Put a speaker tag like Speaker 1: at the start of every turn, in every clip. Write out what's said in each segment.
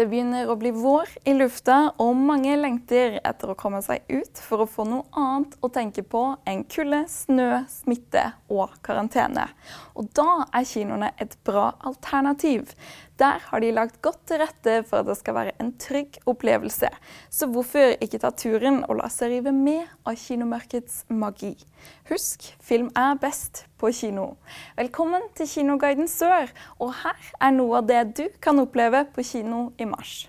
Speaker 1: Det begynner å bli vår i lufta, og mange lengter etter å komme seg ut for å få noe annet å tenke på enn kulde, snø, smitte og karantene. Og da er kinoene et bra alternativ. Der har de lagt godt til rette for at det skal være en trygg opplevelse. Så hvorfor ikke ta turen og la seg rive med av kinomørkets magi? Husk, film er best på kino. Velkommen til Kinoguiden Sør, og her er noe av det du kan oppleve på kino i mars.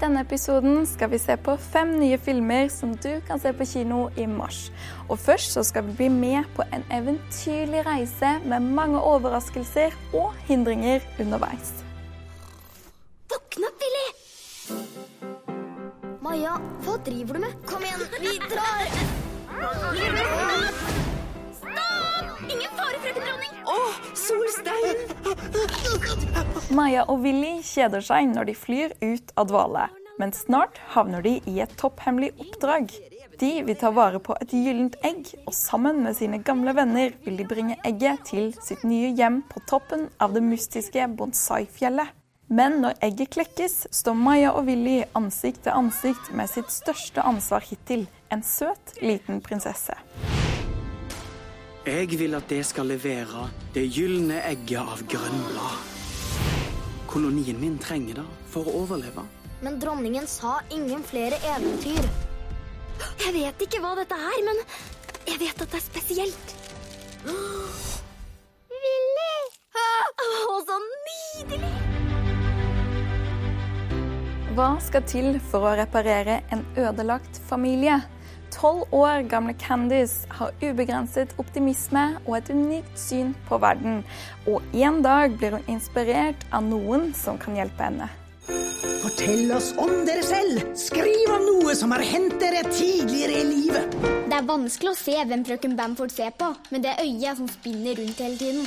Speaker 1: Denne episoden skal vi se på fem nye filmer som du kan se på kino i mars. Og først så skal vi bli med på en eventyrlig reise med mange overraskelser og hindringer underveis.
Speaker 2: Våkne opp, Billy! Maja, hva driver du med? Kom igjen, vi drar! Ingen fare, frøken dronning!
Speaker 3: Å, solstein!
Speaker 1: Maja og Willy kjeder seg når de flyr ut av dvale, men snart havner de i et topphemmelig oppdrag. De vil ta vare på et gyllent egg, og sammen med sine gamle venner vil de bringe egget til sitt nye hjem på toppen av det mystiske Bonsai-fjellet. Men når egget klekkes, står Maja og Willy ansikt til ansikt med sitt største ansvar hittil, en søt, liten prinsesse.
Speaker 4: Jeg vil at det skal levere det gylne egget av grønnblad. Kolonien min trenger det for å overleve.
Speaker 2: Men dronningen sa ingen flere eventyr. Jeg vet ikke hva dette er, men jeg vet at det er spesielt. Willy! Å, så nydelig!
Speaker 1: Hva skal til for å reparere en ødelagt familie? Tolv år gamle Candice har ubegrenset optimisme og et unikt syn på verden. Og en dag blir hun inspirert av noen som kan hjelpe henne.
Speaker 3: Fortell oss om dere selv. Skriv om noe som har hendt dere tidligere i livet.
Speaker 5: Det er vanskelig å se hvem frøken Bamford ser på, men det er øyet som spinner rundt hele tiden.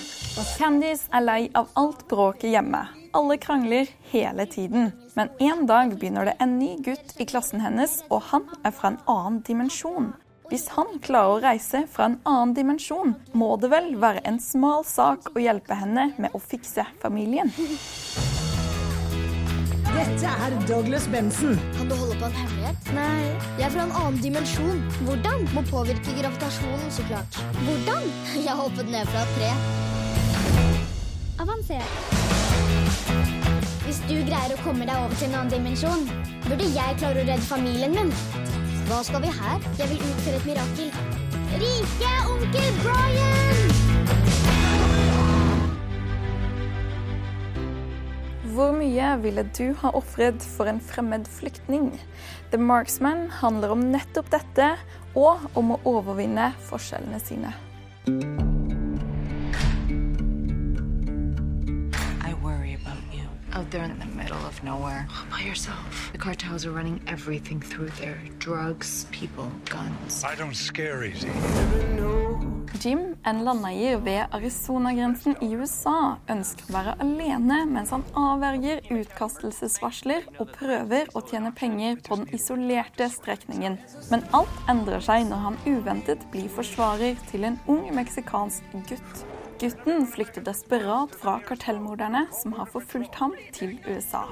Speaker 1: Candice er lei av alt bråket hjemme. Alle krangler hele tiden. Men en dag begynner det en ny gutt i klassen hennes, og han er fra en annen dimensjon. Hvis han klarer å reise fra en annen dimensjon, må det vel være en smal sak å hjelpe henne med å fikse familien.
Speaker 3: Dette er Douglas Benson.
Speaker 2: Kan du holde på en hemmelighet? Nei, jeg er fra en annen dimensjon. Hvordan? Må påvirke gravitasjonen, så klart. Hvordan? Jeg hoppet ned fra et tre.
Speaker 5: Avansert. Hvis du greier å komme deg over til en annen dimensjon, burde jeg klare å redde familien min.
Speaker 2: Hva skal vi her?
Speaker 5: Jeg vil utføre et mirakel. Rike onkel Brian!
Speaker 1: Hvor mye ville du ha ofret for en fremmed flyktning? The Marksman handler om nettopp dette, og om å overvinne forskjellene sine.
Speaker 6: There in the middle of nowhere, all by yourself. The cartels are running everything through there drugs, people, guns.
Speaker 7: I don't scare easy.
Speaker 1: Jim, en landeier ved Arizona-grensen i USA, ønsker å være alene mens han avverger utkastelsesvarsler og prøver å tjene penger på den isolerte strekningen. Men alt endrer seg når han uventet blir forsvarer til en ung meksikansk gutt. Gutten flykter desperat fra kartellmorderne som har forfulgt ham til USA.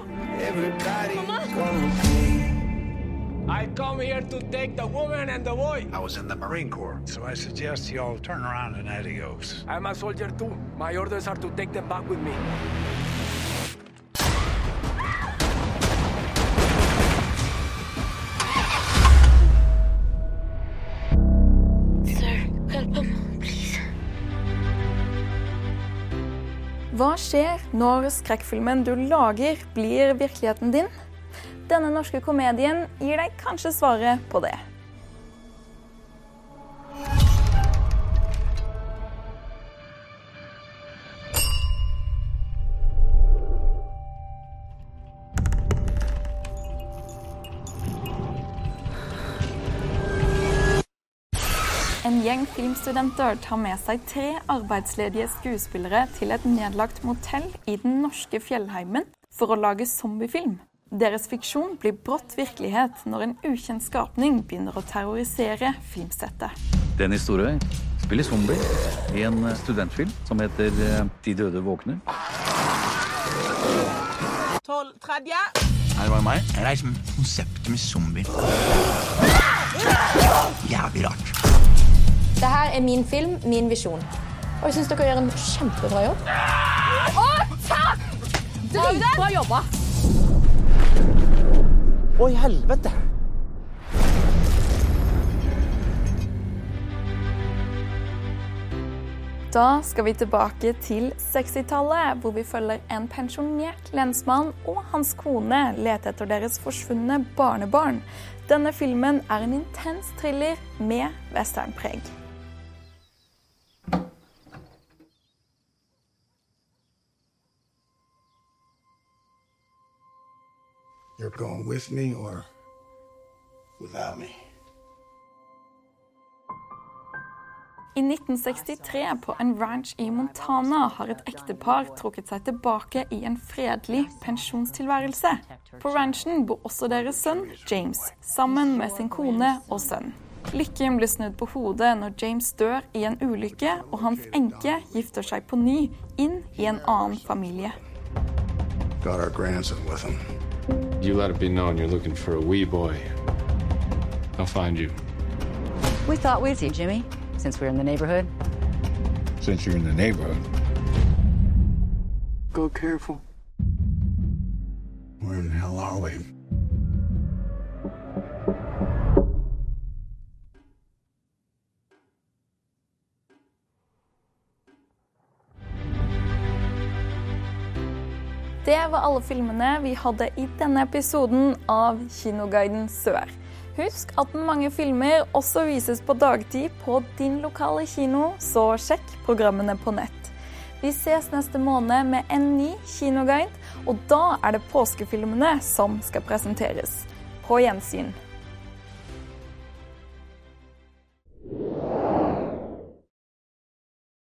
Speaker 8: I come here to take the woman and the boy.
Speaker 7: I was in the Marine Corps, so I suggest you all turn around and adios.
Speaker 8: I'm a soldier too. My orders are to take them back with me.
Speaker 1: Hva skjer når skrekkfilmen du lager, blir virkeligheten din? Denne norske komedien gir deg kanskje svaret på det. En gjeng filmstudenter tar med seg tre arbeidsledige skuespillere til et nedlagt motell i den norske fjellheimen for å lage zombiefilm. Deres fiksjon blir brått virkelighet når en ukjent skapning begynner å terrorisere filmsettet.
Speaker 9: Dennis Storøy, spiller zombier i en studentfilm som heter eh, De døde våkner.
Speaker 10: 12, tredje.
Speaker 11: Her var meg. jeg reiser med konseptet med zombier. Jævlig rart.
Speaker 12: Det her er min film, min visjon. Og jeg syns dere gjør en kjempebra jobb.
Speaker 10: Å, takk!
Speaker 12: Dritbra jobba.
Speaker 10: Å, i helvete.
Speaker 1: Da skal vi tilbake til 60-tallet, hvor vi følger en pensjonert lensmann og hans kone lete etter deres forsvunne barnebarn. Denne filmen er en intens thriller med westernpreg.
Speaker 13: You're going with me or without me?
Speaker 1: I 1963, på en ranch i Montana, har et ektepar trukket seg tilbake i en fredelig pensjonstilværelse. På ranchen bor også deres sønn James, sammen med sin kone og sønn. Lykken blir snudd på hodet når James dør i en ulykke, og hans enke gifter seg på ny inn i en annen familie.
Speaker 13: Got our grandson with him.
Speaker 14: You let it be known you're looking for a wee boy. I'll find you.
Speaker 15: We thought we'd see Jimmy, since we're in the neighborhood.
Speaker 14: Since you're in the neighborhood.
Speaker 13: Go careful. Where in the hell are we?
Speaker 1: Det var alle filmene vi hadde i denne episoden av Kinoguiden Sør. Husk at mange filmer også vises på dagtid på din lokale kino, så sjekk programmene på nett. Vi ses neste måned med en ny kinoguide, og da er det påskefilmene som skal presenteres. På gjensyn.